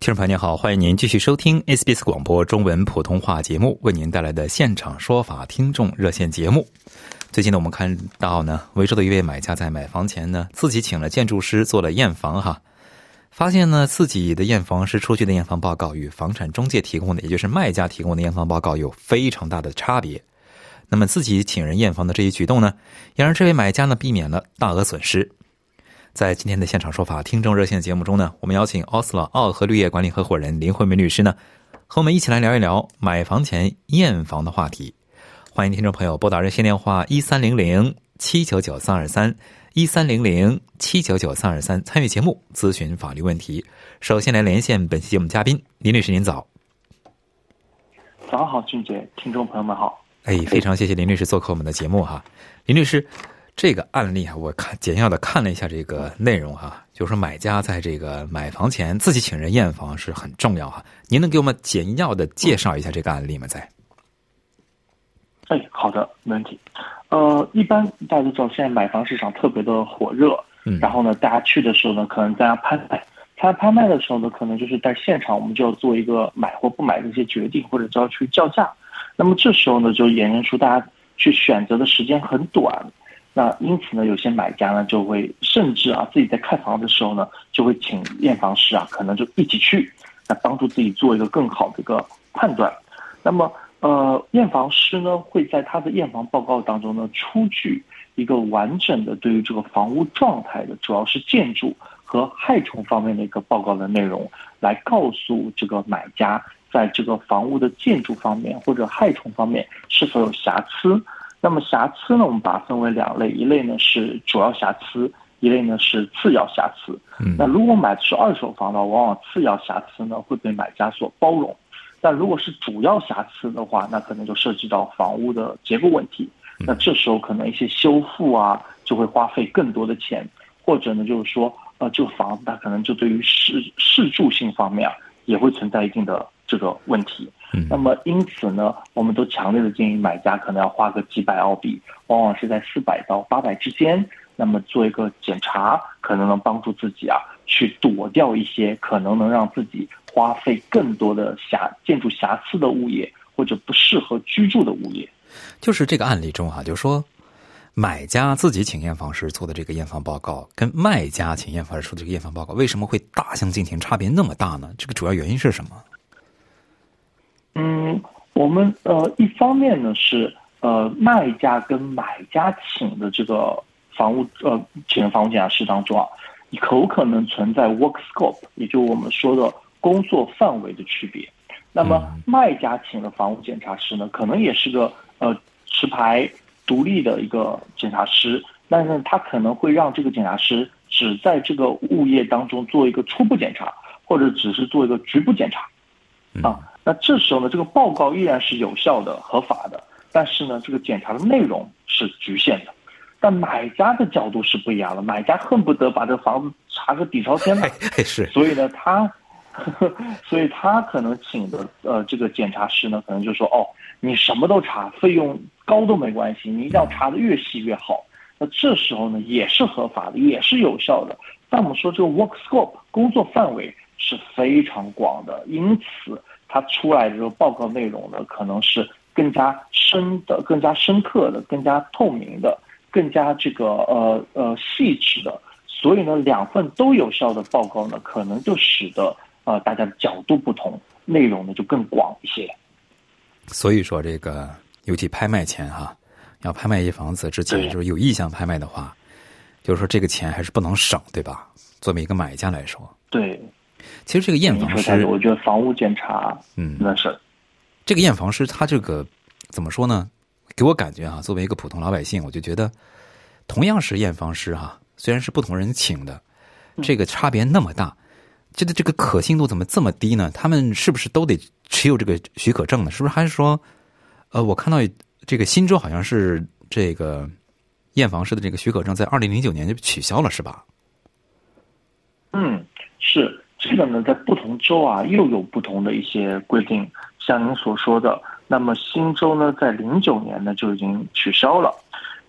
听众朋友您好，欢迎您继续收听 SBS 广播中文普通话节目，为您带来的现场说法听众热线节目。最近呢，我们看到呢，维州的一位买家在买房前呢，自己请了建筑师做了验房哈，发现呢，自己的验房师出具的验房报告与房产中介提供的，也就是卖家提供的验房报告有非常大的差别。那么自己请人验房的这一举动呢，也让这位买家呢避免了大额损失。在今天的现场说法听众热线节目中呢，我们邀请奥斯勒奥和绿业管理合伙人林慧梅律师呢，和我们一起来聊一聊买房前验房的话题。欢迎听众朋友拨打热线电话一三零零七九九三二三一三零零七九九三二三参与节目咨询法律问题。首先来连线本期节目嘉宾林律师，您早。早上好，俊杰，听众朋友们好。哎，非常谢谢林律师做客我们的节目哈，林律师。这个案例啊，我看简要的看了一下这个内容哈，就是说买家在这个买房前自己请人验房是很重要哈。您能给我们简要的介绍一下这个案例吗？在？哎，好的，没问题。呃，一般大家都知道，现在买房市场特别的火热，嗯，然后呢，大家去的时候呢，可能大家拍卖，他拍卖的时候呢，可能就是在现场，我们就要做一个买或不买的一些决定，或者就要去叫价。那么这时候呢，就衍生出大家去选择的时间很短。那因此呢，有些买家呢就会甚至啊自己在看房的时候呢，就会请验房师啊，可能就一起去，来帮助自己做一个更好的一个判断。那么呃，验房师呢会在他的验房报告当中呢出具一个完整的对于这个房屋状态的，主要是建筑和害虫方面的一个报告的内容，来告诉这个买家在这个房屋的建筑方面或者害虫方面是否有瑕疵。那么瑕疵呢，我们把它分为两类，一类呢是主要瑕疵，一类呢是次要瑕疵。嗯，那如果买的是二手房呢，往往次要瑕疵呢会被买家所包容，但如果是主要瑕疵的话，那可能就涉及到房屋的结构问题。那这时候可能一些修复啊，就会花费更多的钱，或者呢就是说，呃，这个房子它可能就对于适适住性方面啊，也会存在一定的这个问题。那么因此呢，我们都强烈的建议买家可能要花个几百澳币，往往是在四百到八百之间，那么做一个检查，可能能帮助自己啊，去躲掉一些可能能让自己花费更多的瑕建筑瑕疵的物业或者不适合居住的物业。就是这个案例中啊，就是说，买家自己请验房师做的这个验房报告，跟卖家请验房师出的这个验房报告，为什么会大相径庭，差别那么大呢？这个主要原因是什么？嗯，我们呃，一方面呢是呃，卖家跟买家请的这个房屋呃，请的房屋检查师当中啊，有可能存在 work scope，也就我们说的工作范围的区别。那么卖家请的房屋检查师呢，可能也是个呃持牌独立的一个检查师，但是他可能会让这个检查师只在这个物业当中做一个初步检查，或者只是做一个局部检查啊。那这时候呢，这个报告依然是有效的、合法的，但是呢，这个检查的内容是局限的。但买家的角度是不一样的，买家恨不得把这房子查个底朝天的，是。所以呢，他，所以他可能请的呃这个检查师呢，可能就说哦，你什么都查，费用高都没关系，你一定要查的越细越好。那这时候呢，也是合法的，也是有效的。但我们说这个 work scope 工作范围是非常广的，因此。它出来的时候报告内容呢，可能是更加深的、更加深刻的、更加透明的、更加这个呃呃细致的，所以呢，两份都有效的报告呢，可能就使得呃大家的角度不同，内容呢就更广一些。所以说，这个尤其拍卖前哈，要拍卖一房子之前，就是有意向拍卖的话，就是说这个钱还是不能省，对吧？作为一个买家来说，对。其实这个验房师，我觉得房屋检查，嗯，那是这个验房师，他这个怎么说呢？给我感觉啊，作为一个普通老百姓，我就觉得，同样是验房师哈，虽然是不同人请的，这个差别那么大，这个这个可信度怎么这么低呢？他们是不是都得持有这个许可证呢？是不是还是说，呃，我看到这个新州好像是这个验房师的这个许可证在二零零九年就取消了，是吧？嗯，是这个呢，在不同州啊，又有不同的一些规定。像您所说的，那么新州呢，在零九年呢就已经取消了。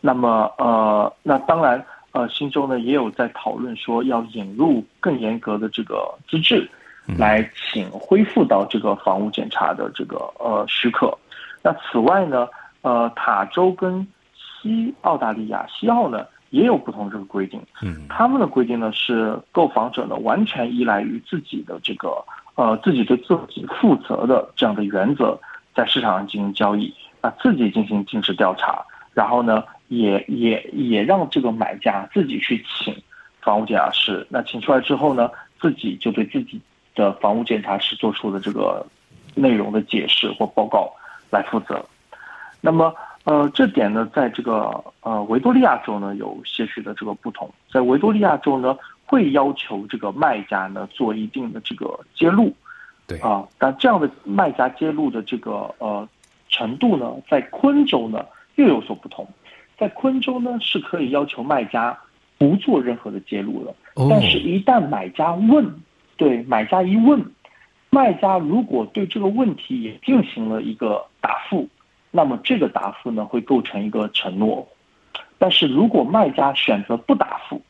那么呃，那当然呃，新州呢也有在讨论说要引入更严格的这个资质，来请恢复到这个房屋检查的这个呃许可。那此外呢，呃，塔州跟西澳大利亚西澳呢。也有不同这个规定，嗯，他们的规定呢是购房者呢完全依赖于自己的这个呃自己对自己负责的这样的原则，在市场上进行交易，啊自己进行尽职调查，然后呢也也也让这个买家自己去请房屋检查师，那请出来之后呢，自己就对自己的房屋检查师做出的这个内容的解释或报告来负责，那么。呃，这点呢，在这个呃维多利亚州呢，有些许的这个不同。在维多利亚州呢，会要求这个卖家呢做一定的这个揭露，对啊，但这样的卖家揭露的这个呃程度呢，在昆州呢又有所不同。在昆州呢，是可以要求卖家不做任何的揭露的，但是一旦买家问，对买家一问，卖家如果对这个问题也进行了一个答复。那么这个答复呢，会构成一个承诺，但是如果卖家选择不答复，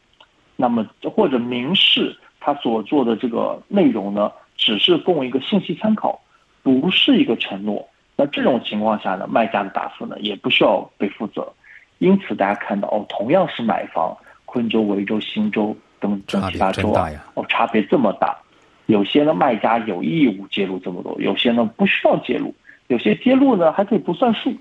那么或者明示他所做的这个内容呢，只是供一个信息参考，不是一个承诺，那这种情况下呢，卖家的答复呢，也不需要被负责。因此，大家看到哦，同样是买房，昆州、维州、新州等等其他州啊，哦，差别这么大。有些呢，卖家有义务介入这么多，有些呢，不需要揭露。有些揭露呢还可以不算数，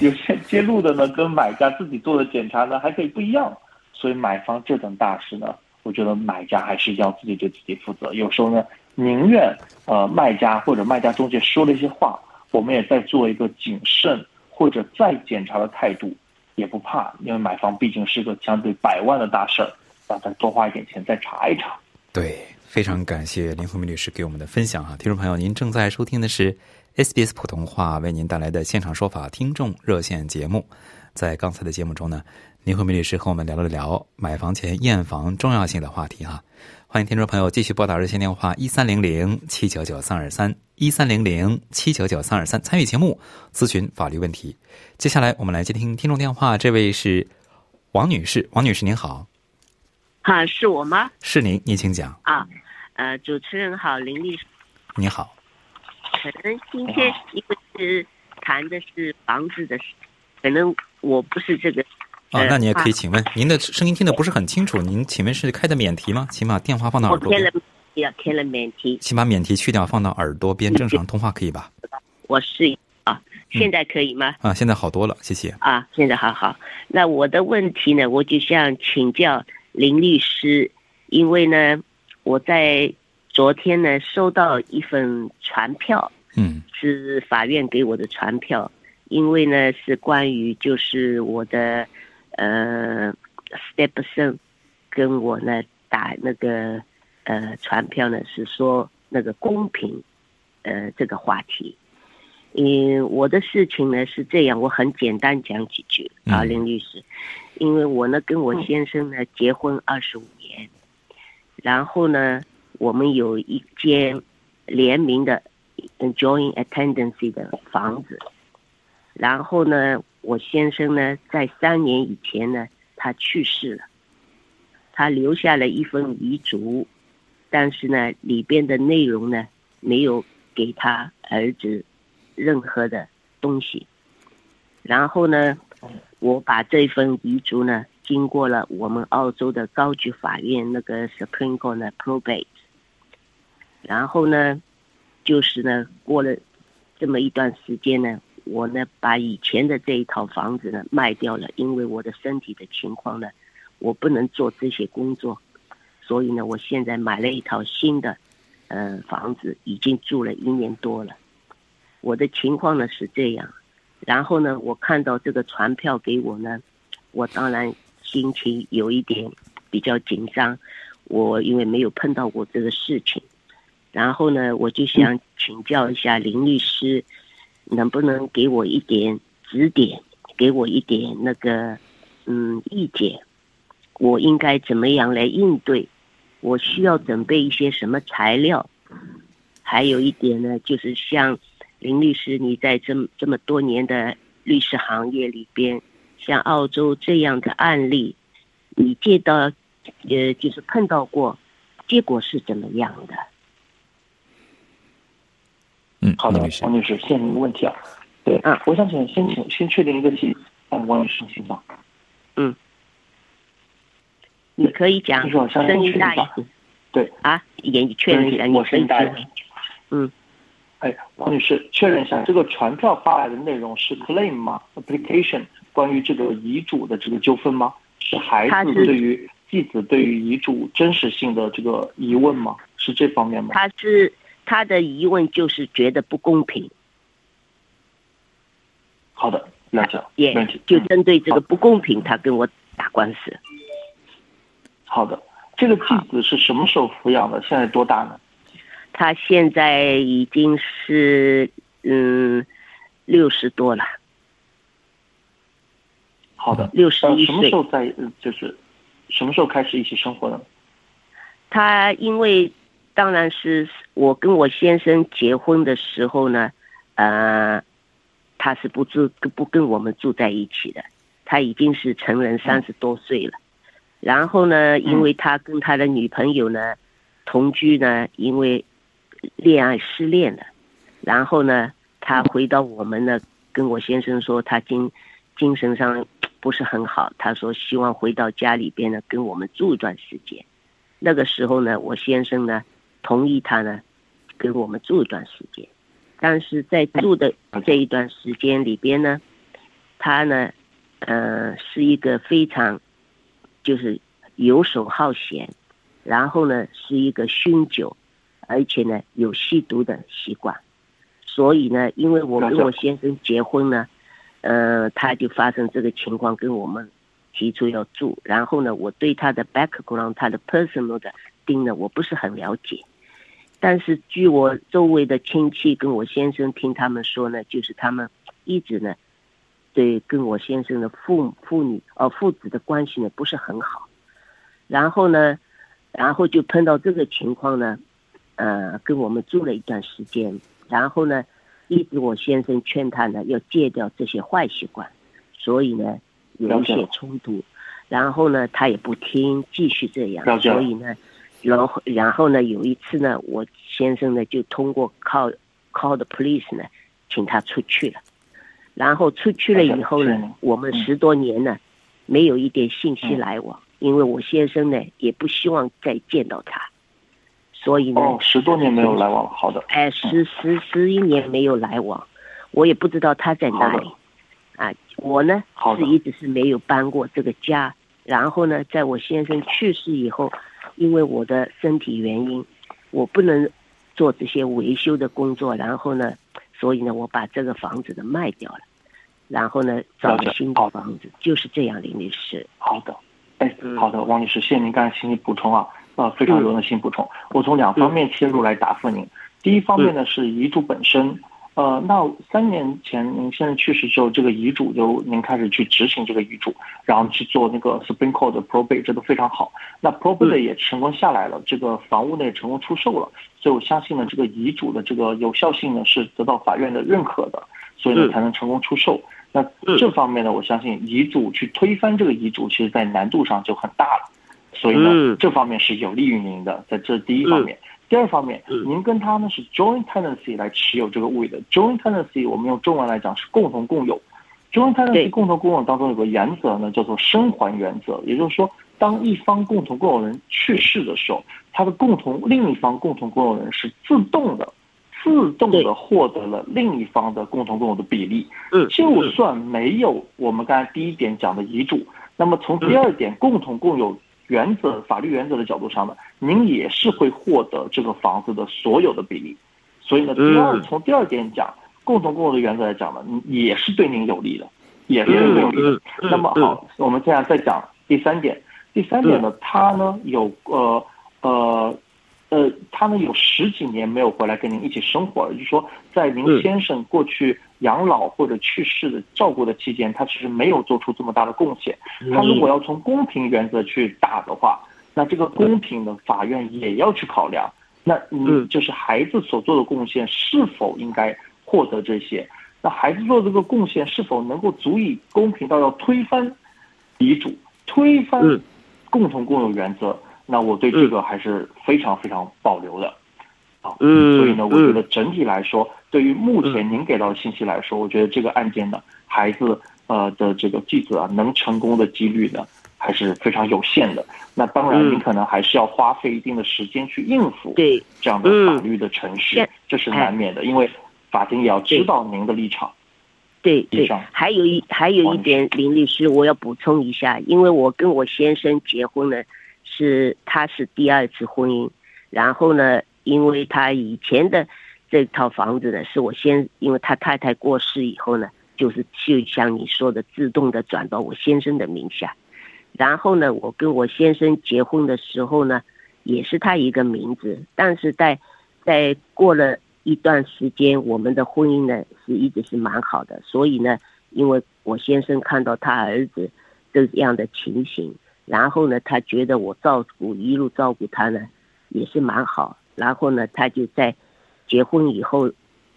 有些揭露的呢跟买家自己做的检查呢还可以不一样，所以买方这等大事呢，我觉得买家还是要自己对自己负责。有时候呢，宁愿呃卖家或者卖家中介说了一些话，我们也在做一个谨慎或者再检查的态度，也不怕，因为买方毕竟是个相对百万的大事儿，那咱多花一点钱再查一查。对，非常感谢林慧明律师给我们的分享啊，听众朋友，您正在收听的是。SBS 普通话为您带来的现场说法听众热线节目，在刚才的节目中呢，林慧梅律师和我们聊了聊买房前验房重要性的话题哈。欢迎听众朋友继续拨打热线电话一三零零七九九三二三一三零零七九九三二三参与节目咨询法律问题。接下来我们来接听听众电话，这位是王女士，王女士您好。啊，是我吗？是您，您请讲。啊，呃，主持人好，林律师。你好。可能今天因为是谈的是房子的事，可能我不是这个。啊，那你也可以请问，您的声音听得不是很清楚，您请问是开的免提吗？请把电话放到耳朵边。我了，要开了免提。请把免提去掉，放到耳朵边，正常通话可以吧？我试一啊，现在可以吗？啊，现在好多了，谢谢。啊，现在好好。那我的问题呢，我就想请教林律师，因为呢，我在。昨天呢，收到一份传票，嗯，是法院给我的传票，因为呢是关于就是我的呃 stepson 跟我呢打那个呃传票呢是说那个公平呃这个话题，嗯，我的事情呢是这样，我很简单讲几句啊，林律师，因为我呢跟我先生呢结婚二十五年，然后呢。我们有一间联名的 j o i n attendancy 的房子，然后呢，我先生呢，在三年以前呢，他去世了，他留下了一份遗嘱，但是呢，里边的内容呢，没有给他儿子任何的东西，然后呢，我把这份遗嘱呢，经过了我们澳洲的高级法院那个 Supreme Court 的 probate。然后呢，就是呢，过了这么一段时间呢，我呢把以前的这一套房子呢卖掉了，因为我的身体的情况呢，我不能做这些工作，所以呢，我现在买了一套新的，呃，房子已经住了一年多了。我的情况呢是这样，然后呢，我看到这个传票给我呢，我当然心情有一点比较紧张。我因为没有碰到过这个事情，然后呢，我就想请教一下林律师，能不能给我一点指点，给我一点那个嗯意见，我应该怎么样来应对？我需要准备一些什么材料？还有一点呢，就是像林律师，你在这么这么多年的律师行业里边，像澳洲这样的案例，你见到？呃，就是碰到过，结果是怎么样的？嗯，好的，王女士，谢谢您的问题啊。对，嗯，我想请先请先确定一个题，嗯，王女士请讲。嗯，你可以讲，声音大一点。对啊，也确认一下，我声音大一点。嗯，哎，王女士，确认一下，这个传票发来的内容是 claim 吗？application 关于这个遗嘱的这个纠纷吗？是孩子对于？继子对于遗嘱真实性的这个疑问吗？是这方面吗？他是他的疑问就是觉得不公平。好的，了解，也就针对这个不公平，他跟我打官司。好的，这个继子是什么时候抚养的？现在多大呢？他现在已经是嗯六十多了。好的，六十一岁。什么时候在就是？什么时候开始一起生活的？他因为当然是我跟我先生结婚的时候呢，呃，他是不住不跟我们住在一起的，他已经是成人三十多岁了。然后呢，因为他跟他的女朋友呢同居呢，因为恋爱失恋了，然后呢，他回到我们呢，跟我先生说他精精神上。不是很好，他说希望回到家里边呢，跟我们住一段时间。那个时候呢，我先生呢同意他呢跟我们住一段时间，但是在住的这一段时间里边呢，他呢，呃，是一个非常就是游手好闲，然后呢是一个酗酒，而且呢有吸毒的习惯，所以呢，因为我跟我先生结婚呢。呃，他就发生这个情况，跟我们提出要住。然后呢，我对他的 background，他的 personal 的定呢，我不是很了解。但是据我周围的亲戚跟我先生听他们说呢，就是他们一直呢，对跟我先生的父父女哦父子的关系呢不是很好。然后呢，然后就碰到这个情况呢，呃，跟我们住了一段时间。然后呢。一直我先生劝他呢，要戒掉这些坏习惯，所以呢有一些冲突，然后呢他也不听，继续这样，所以呢，然后然后呢有一次呢，我先生呢就通过 call call the police 呢，请他出去了，然后出去了以后呢，我们十多年呢没有一点信息来往，因为我先生呢也不希望再见到他。所以呢，十多年没有来往，好的。哎，十十十一年没有来往，我也不知道他在哪里。啊，我呢是一直是没有搬过这个家。然后呢，在我先生去世以后，因为我的身体原因，我不能做这些维修的工作。然后呢，所以呢，我把这个房子的卖掉了。然后呢，找了新的房子，就是这样，林律师。好的，哎，好的，王女士，谢谢您刚才请你补充啊。呃，非常有用心补充。我从两方面切入来答复您。第一方面呢是遗嘱本身，呃，那三年前您先生去世之后，这个遗嘱就您开始去执行这个遗嘱，然后去做那个 Supreme Court 的 probate，这都非常好。那 probate 也成功下来了，这个房屋呢也成功出售了，所以我相信呢，这个遗嘱的这个有效性呢是得到法院的认可的，所以呢才能成功出售。那这方面呢，我相信遗嘱去推翻这个遗嘱，其实在难度上就很大了。所以呢，这方面是有利于您的，在这第一方面。第二方面，您跟他呢是 joint tenancy 来持有这个物业的。joint tenancy 我们用中文来讲是共同共有。joint tenancy 共同共有当中有个原则呢，叫做生还原则。也就是说，当一方共同共有人去世的时候，他的共同另一方共同共有人是自动的、自动的获得了另一方的共同共有的比例。嗯，就算没有我们刚才第一点讲的遗嘱，那么从第二点共同共有。原则法律原则的角度上呢，您也是会获得这个房子的所有的比例，所以呢，第二从第二点讲，共同共有的原则来讲呢，也是对您有利的，也是对您有利的。那么好，我们现在再讲第三点。第三点呢，他呢有呃呃呃，他呢有十几年没有回来跟您一起生活了，就是说在您先生过去养老或者去世的照顾的期间，他其实没有做出这么大的贡献。他如果要从公平原则去打的话，那这个公平的法院也要去考量。那你就是孩子所做的贡献是否应该获得这些？那孩子做这个贡献是否能够足以公平到要推翻遗嘱、推翻共同共有原则？那我对这个还是非常非常保留的。啊，所以呢，我觉得整体来说，对于目前您给到的信息来说，我觉得这个案件呢，孩子呃的这个继子啊，能成功的几率呢？还是非常有限的。那当然，您可能还是要花费一定的时间去应付对这样的法律的程序，这是难免的。因为法庭也要知道您的立场。对对，还有一还有一点，林律师，我要补充一下，因为我跟我先生结婚呢，是他是第二次婚姻，然后呢，因为他以前的这套房子呢，是我先，因为他太太过世以后呢，就是就像你说的，自动的转到我先生的名下。然后呢，我跟我先生结婚的时候呢，也是他一个名字，但是在在过了一段时间，我们的婚姻呢是一直是蛮好的。所以呢，因为我先生看到他儿子这样的情形，然后呢，他觉得我照顾一路照顾他呢也是蛮好。然后呢，他就在结婚以后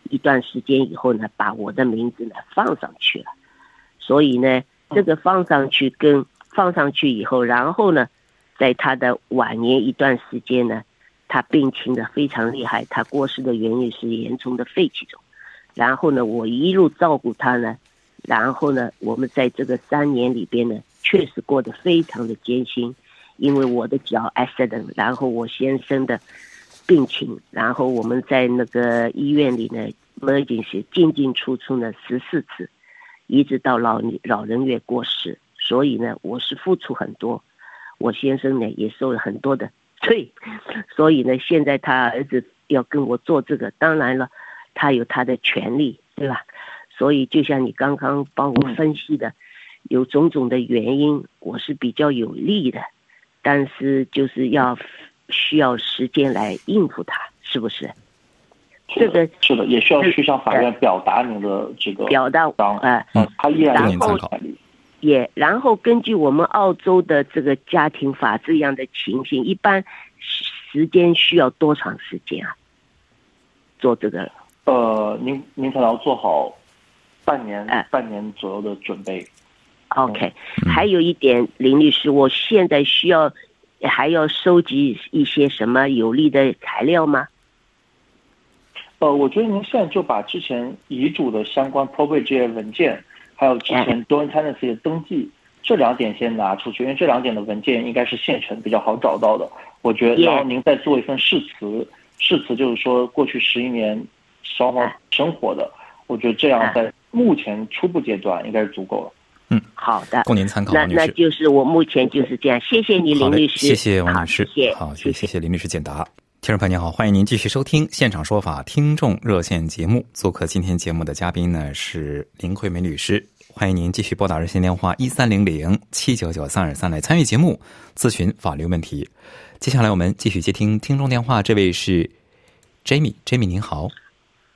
一段时间以后呢，把我的名字呢放上去了。所以呢，这个放上去跟放上去以后，然后呢，在他的晚年一段时间呢，他病情的非常厉害，他过世的原因是严重的肺气肿。然后呢，我一路照顾他呢，然后呢，我们在这个三年里边呢，确实过得非常的艰辛，因为我的脚 accident，然后我先生的病情，然后我们在那个医院里呢，emergency 进进出出呢十四次，一直到老老人院过世。所以呢，我是付出很多，我先生呢也受了很多的罪，所以呢，现在他儿子要跟我做这个，当然了，他有他的权利，对吧？所以就像你刚刚帮我分析的，有种种的原因，我是比较有利的，但是就是要需要时间来应付他，是不是？这个是的，也需要去向法院表达您的这个表达，哎，他依然有参考也，然后根据我们澳洲的这个家庭法这样的情形，一般时间需要多长时间啊？做这个？呃，您您可能要做好半年，半年左右的准备。OK，还有一点，林律师，我现在需要还要收集一些什么有利的材料吗？呃，我觉得您现在就把之前遗嘱的相关 probate 这些文件。还有之前 d o i n tenancy 的登记，这两点先拿出去，因为这两点的文件应该是现成，比较好找到的。我觉得，然后您再做一份誓词，誓词就是说过去十一年双方生活的，我觉得这样在目前初步阶段应该是足够了。嗯，好的，供您参考。那那就是我目前就是这样，谢谢你林律师，谢谢王女士，谢谢，好，谢谢林律师解答。听众朋友您好，欢迎您继续收听现场说法听众热线节目，做客今天节目的嘉宾呢是林慧梅律师。欢迎您继续拨打热线电话一三零零七九九三二三来参与节目咨询法律问题。接下来我们继续接听听众电话，这位是 Jamie，Jamie 您好。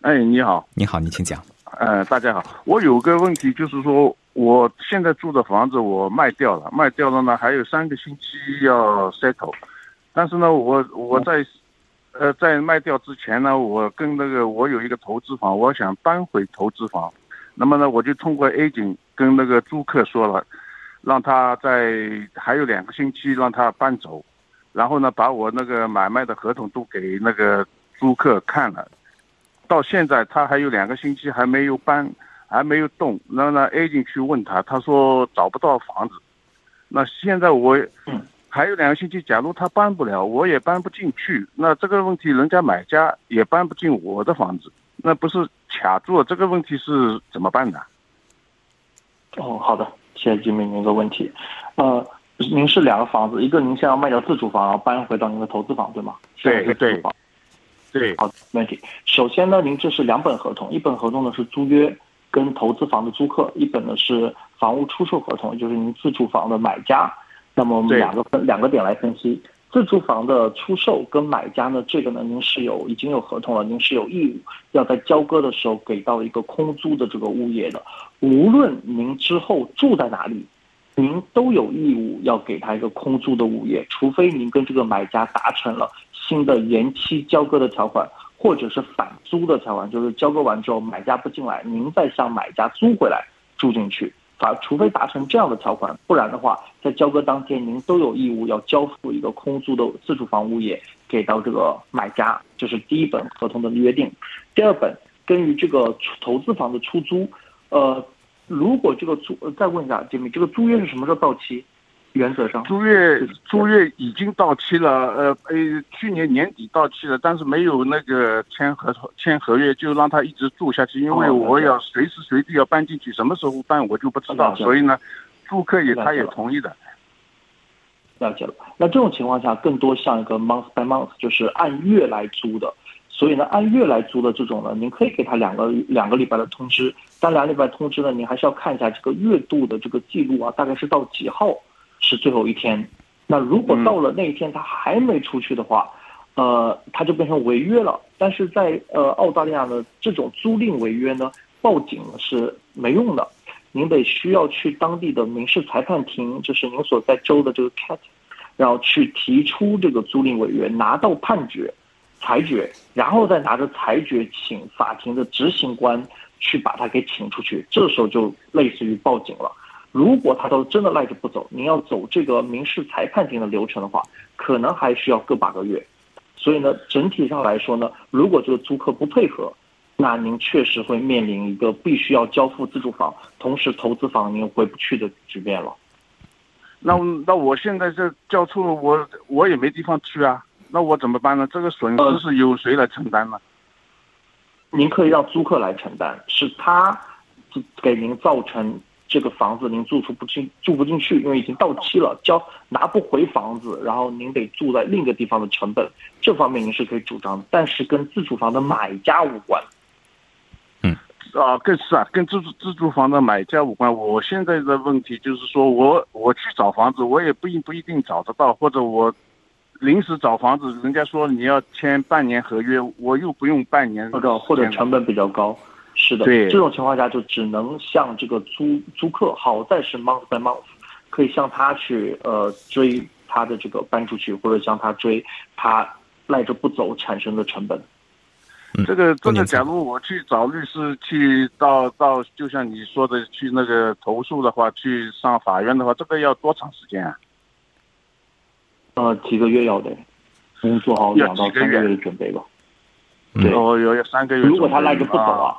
哎，你好，你好，你请讲。呃，大家好，我有个问题，就是说我现在住的房子我卖掉了，卖掉了呢，还有三个星期要 settle，但是呢，我我在呃在卖掉之前呢，我跟那个我有一个投资房，我想搬回投资房。那么呢，我就通过 A 警跟那个租客说了，让他在还有两个星期让他搬走，然后呢，把我那个买卖的合同都给那个租客看了，到现在他还有两个星期还没有搬，还没有动。然后呢，A 进去问他，他说找不到房子。那现在我还有两个星期，假如他搬不了，我也搬不进去。那这个问题，人家买家也搬不进我的房子，那不是？卡住了，这个问题是怎么办的？哦，好的，谢谢金明您的问题。呃，您是两个房子，一个您现在要卖掉自住房，然后搬回到您的投资房，对吗？对对对。对，好，没问题。首先呢，您这是两本合同，一本合同呢是租约跟投资房的租客，一本呢是房屋出售合同，就是您自住房的买家。那么我们两个分两个点来分析，自住房的出售跟买家呢，这个呢您是有已经有合同了，您是有义务要在交割的时候给到一个空租的这个物业的，无论您之后住在哪里。您都有义务要给他一个空租的物业，除非您跟这个买家达成了新的延期交割的条款，或者是返租的条款，就是交割完之后买家不进来，您再向买家租回来住进去。啊，除非达成这样的条款，不然的话，在交割当天您都有义务要交付一个空租的自住房物业给到这个买家，这是第一本合同的约定。第二本，根于这个投资房的出租，呃。如果这个租，再问一下杰米，这个租约是什么时候到期？原则上，租约租约已经到期了，呃呃，去年年底到期了，但是没有那个签合同、签合约，就让他一直住下去，因为我要随时随地要搬进去，什么时候搬我就不知道，所以呢，租客也他也同意的。了解了，那这种情况下更多像一个 month by month，就是按月来租的。所以呢，按月来租的这种呢，您可以给他两个两个礼拜的通知。但两个礼拜通知呢，您还是要看一下这个月度的这个记录啊，大概是到几号是最后一天。那如果到了那一天他还没出去的话，呃，他就变成违约了。但是在呃澳大利亚的这种租赁违约呢，报警是没用的，您得需要去当地的民事裁判庭，就是您所在州的这个 CAT，然后去提出这个租赁违约，拿到判决。裁决，然后再拿着裁决请法庭的执行官去把他给请出去，这时候就类似于报警了。如果他都真的赖着不走，您要走这个民事裁判庭的流程的话，可能还需要个把个月。所以呢，整体上来说呢，如果这个租客不配合，那您确实会面临一个必须要交付自住房，同时投资房您回不去的局面了。那那我现在这交错，我我也没地方去啊。那我怎么办呢？这个损失是由谁来承担呢？您可以让租客来承担，是他给您造成这个房子您住出不进住不进去，因为已经到期了，交拿不回房子，然后您得住在另一个地方的成本，这方面您是可以主张，但是跟自住房的买家无关。嗯，啊，更是啊，跟自住自住房的买家无关。我现在的问题就是说我我去找房子，我也不一不一定找得到，或者我。临时找房子，人家说你要签半年合约，我又不用半年，或者或者成本比较高，是的，对这种情况下就只能向这个租租客，好在是 month by month，可以向他去呃追他的这个搬出去，或者向他追他赖着不走产生的成本。这个真的，假如我去找律师去到到，就像你说的去那个投诉的话，去上法院的话，这个要多长时间啊？呃，几个月要得，先做好两到三个月的准备吧。对，哦，有有三个月。如果他赖着不走啊，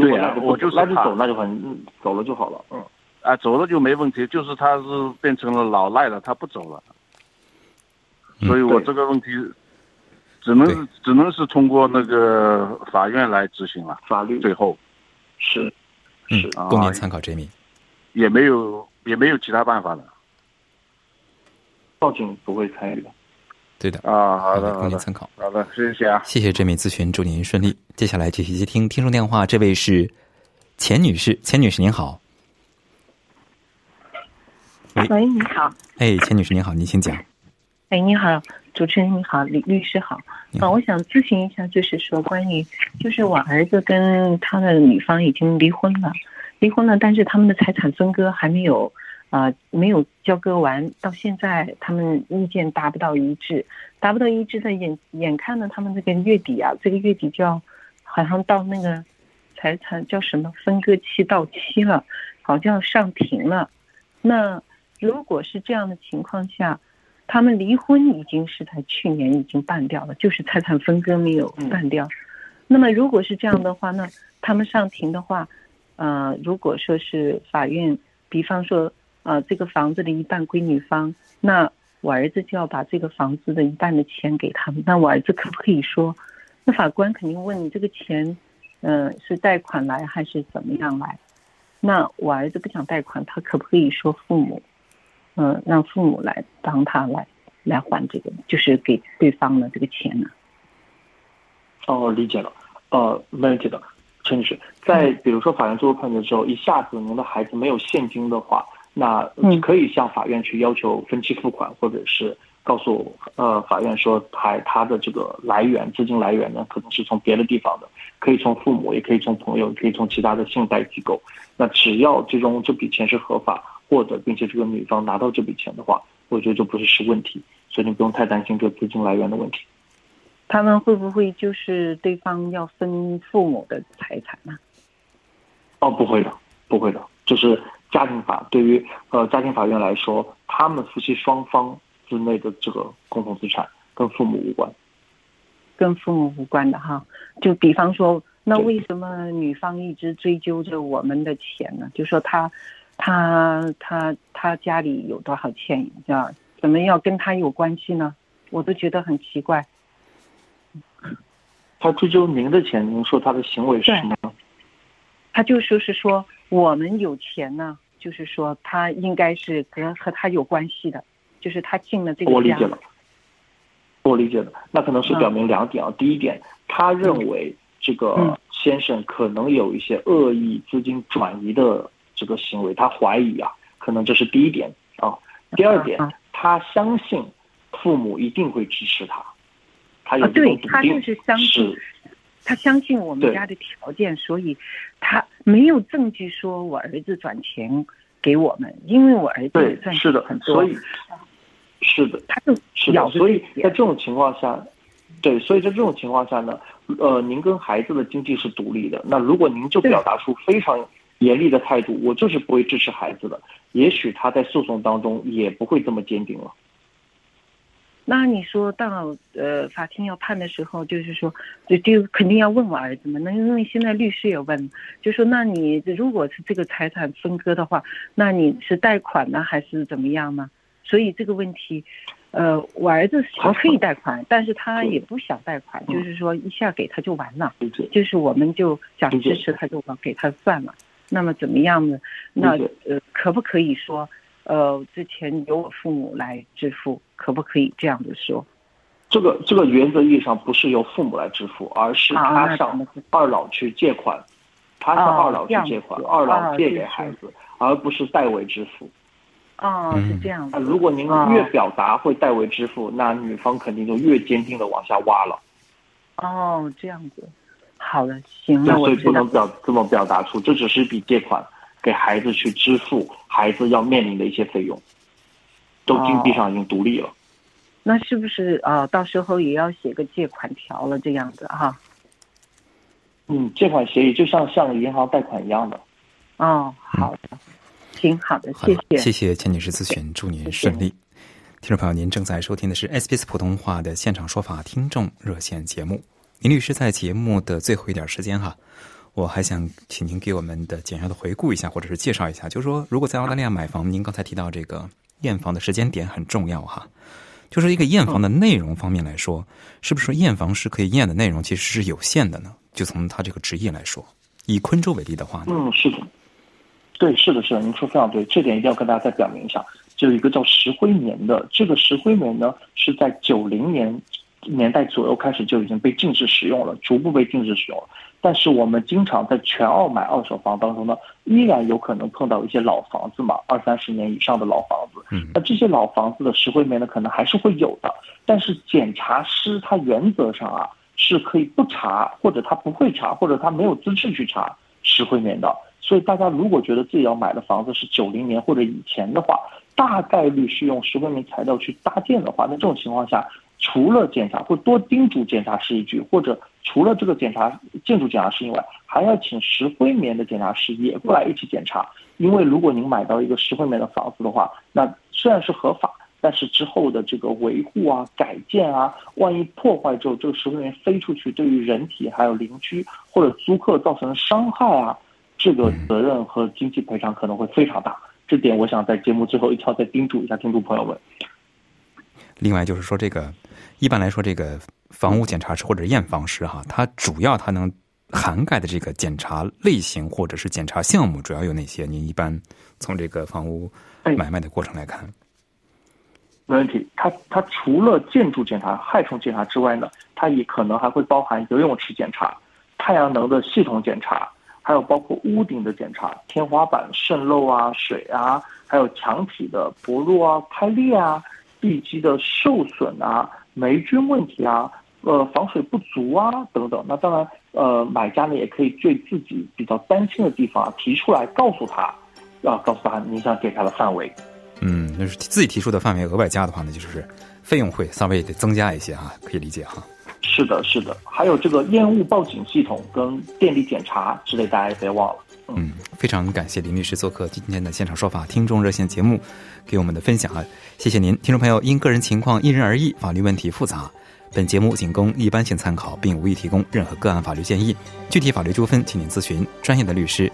对呀，我就那就走，那就很走了就好了。嗯，啊，走了就没问题，就是他是变成了老赖了，他不走了。所以我这个问题只能只能是通过那个法院来执行了。法律最后是是供您参考，Jamie。也没有也没有其他办法了。报警不会参与的，对的啊，好的，供您参考。好的，谢谢啊，谢谢这名咨询，祝您顺利。接下来继续接听听众电话，这位是钱女士，钱女士您好。喂，你好。哎，钱女士您好，您请讲。哎，你好，主持人你好，李律师好。啊，我想咨询一下，就是说关于，就是我儿子跟他的女方已经离婚了，离婚了，但是他们的财产分割还没有。啊，没有交割完，到现在他们意见达不到一致，达不到一致的眼眼看呢，他们这个月底啊，这个月底就要，好像到那个财产叫什么分割期到期了，好像要上庭了。那如果是这样的情况下，他们离婚已经是在去年已经办掉了，就是财产分割没有办掉。那么如果是这样的话，那他们上庭的话，呃，如果说是法院，比方说。啊，这个房子的一半归女方，那我儿子就要把这个房子的一半的钱给他们。那我儿子可不可以说？那法官肯定问你这个钱，嗯，是贷款来还是怎么样来？那我儿子不想贷款，他可不可以说父母，嗯，让父母来帮他来来还这个，就是给对方的这个钱呢？哦，理解了。呃，没问题的，陈女士，在比如说法院做出判决之后，一下子您的孩子没有现金的话，那可以向法院去要求分期付款，或者是告诉呃法院说他他的这个来源资金来源呢，可能是从别的地方的，可以从父母，也可以从朋友，可以从其他的信贷机构。那只要最终这笔钱是合法获得，并且这个女方拿到这笔钱的话，我觉得就不是是问题，所以你不用太担心这个资金来源的问题。他们会不会就是对方要分父母的财产呢？哦，不会的，不会的。就是家庭法对于呃家庭法院来说，他们夫妻双方之内的这个共同资产跟父母无关，跟父母无关的哈。就比方说，那为什么女方一直追究着我们的钱呢？就说她她她她家里有多少钱，啊？怎么要跟她有关系呢？我都觉得很奇怪。他追究您的钱，您说他的行为是什么？他就说是说我们有钱呢，就是说他应该是跟和他有关系的，就是他进了这个家我理解了，我理解了。那可能是表明两点啊。第一点，他认为这个先生可能有一些恶意资金转移的这个行为，他怀疑啊，可能这是第一点啊。第二点，他相信父母一定会支持他。啊，对他就是相信，他相信我们家的条件，所以他没有证据说我儿子转钱给我们，因为我儿子也赚是的很多，所以是的，他就是的，所以在这种情况下，对，所以在这种情况下呢，呃，您跟孩子的经济是独立的，那如果您就表达出非常严厉的态度，我就是不会支持孩子的，也许他在诉讼当中也不会这么坚定了。那你说到呃法庭要判的时候，就是说就就肯定要问我儿子嘛。那因为现在律师也问，就说那你如果是这个财产分割的话，那你是贷款呢还是怎么样呢？所以这个问题，呃，我儿子可以贷款，但是他也不想贷款，就是说一下给他就完了，就是我们就想支持他就给他算了。那么怎么样呢？那呃可不可以说？呃，之前由我父母来支付，可不可以这样子说？这个这个原则意义上不是由父母来支付，而是他向二老去借款，他向二老去借款，二老借给孩子，而不是代为支付。哦，是这样子。如果您越表达会代为支付，那女方肯定就越坚定的往下挖了。哦，这样子，好的，行了，所以不能表这么表达出，这只是一笔借款。给孩子去支付孩子要面临的一些费用，都经济上已经独立了。那是不是啊？到时候也要写个借款条了，这样子哈？嗯，借款协议就像像银行贷款一样的。哦，好的，挺好的，谢谢，谢谢钱女士咨询，祝您顺利。听众朋友，您正在收听的是 SBS 普通话的现场说法听众热线节目。林律师在节目的最后一点时间哈。我还想请您给我们的简要的回顾一下，或者是介绍一下，就是说，如果在澳大利亚买房，您刚才提到这个验房的时间点很重要哈。就是一个验房的内容方面来说，是不是验房师可以验的内容其实是有限的呢？就从他这个职业来说，以昆州为例的话，嗯，是的，对，是的，是的，您说非常对，这点一定要跟大家再表明一下。就有一个叫石灰棉的，这个石灰棉呢是在九零年年代左右开始就已经被禁止使用了，逐步被禁止使用了。但是我们经常在全澳买二手房当中呢，依然有可能碰到一些老房子嘛，二三十年以上的老房子。嗯，那这些老房子的石灰棉呢，可能还是会有的。但是检查师他原则上啊是可以不查，或者他不会查，或者他没有资质去查石灰棉的。所以大家如果觉得自己要买的房子是九零年或者以前的话，大概率是用石灰棉材料去搭建的话，那这种情况下。除了检查，或多叮嘱检查师一句，或者除了这个检查建筑检查师以外，还要请石灰棉的检查师也过来一起检查。因为如果您买到一个石灰棉的房子的话，那虽然是合法，但是之后的这个维护啊、改建啊，万一破坏之后，这个石灰棉飞出去，对于人体还有邻居或者租客造成伤害啊，这个责任和经济赔偿可能会非常大。这点我想在节目最后一条再叮嘱一下听众朋友们。另外就是说这个。一般来说，这个房屋检查师或者验房师哈，它主要它能涵盖的这个检查类型或者是检查项目，主要有哪些？您一般从这个房屋买卖的过程来看，没问题。它它除了建筑检查、害虫检查之外呢，它也可能还会包含游泳池检查、太阳能的系统检查，还有包括屋顶的检查、天花板渗漏啊、水啊，还有墙体的薄弱啊、开裂啊、地基的受损啊、霉菌问题啊、呃防水不足啊等等。那当然，呃，买家呢也可以对自己比较担心的地方啊提出来，告诉他，啊告诉他你想检查的范围。嗯，那是自己提出的范围，额外加的话呢，就是费用会稍微得增加一些啊，可以理解哈。是的，是的，还有这个烟雾报警系统跟电力检查之类，大家也别忘了。嗯，非常感谢林律师做客今天的现场说法听众热线节目，给我们的分享啊，谢谢您，听众朋友。因个人情况因人而异，法律问题复杂，本节目仅供一般性参考，并无意提供任何个案法律建议。具体法律纠纷，请您咨询专业的律师。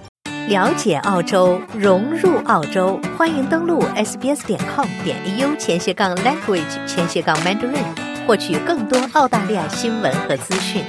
了解澳洲，融入澳洲，欢迎登录 sbs 点 com 点 au 前斜杠 language 前斜杠 mandarin，获取更多澳大利亚新闻和资讯。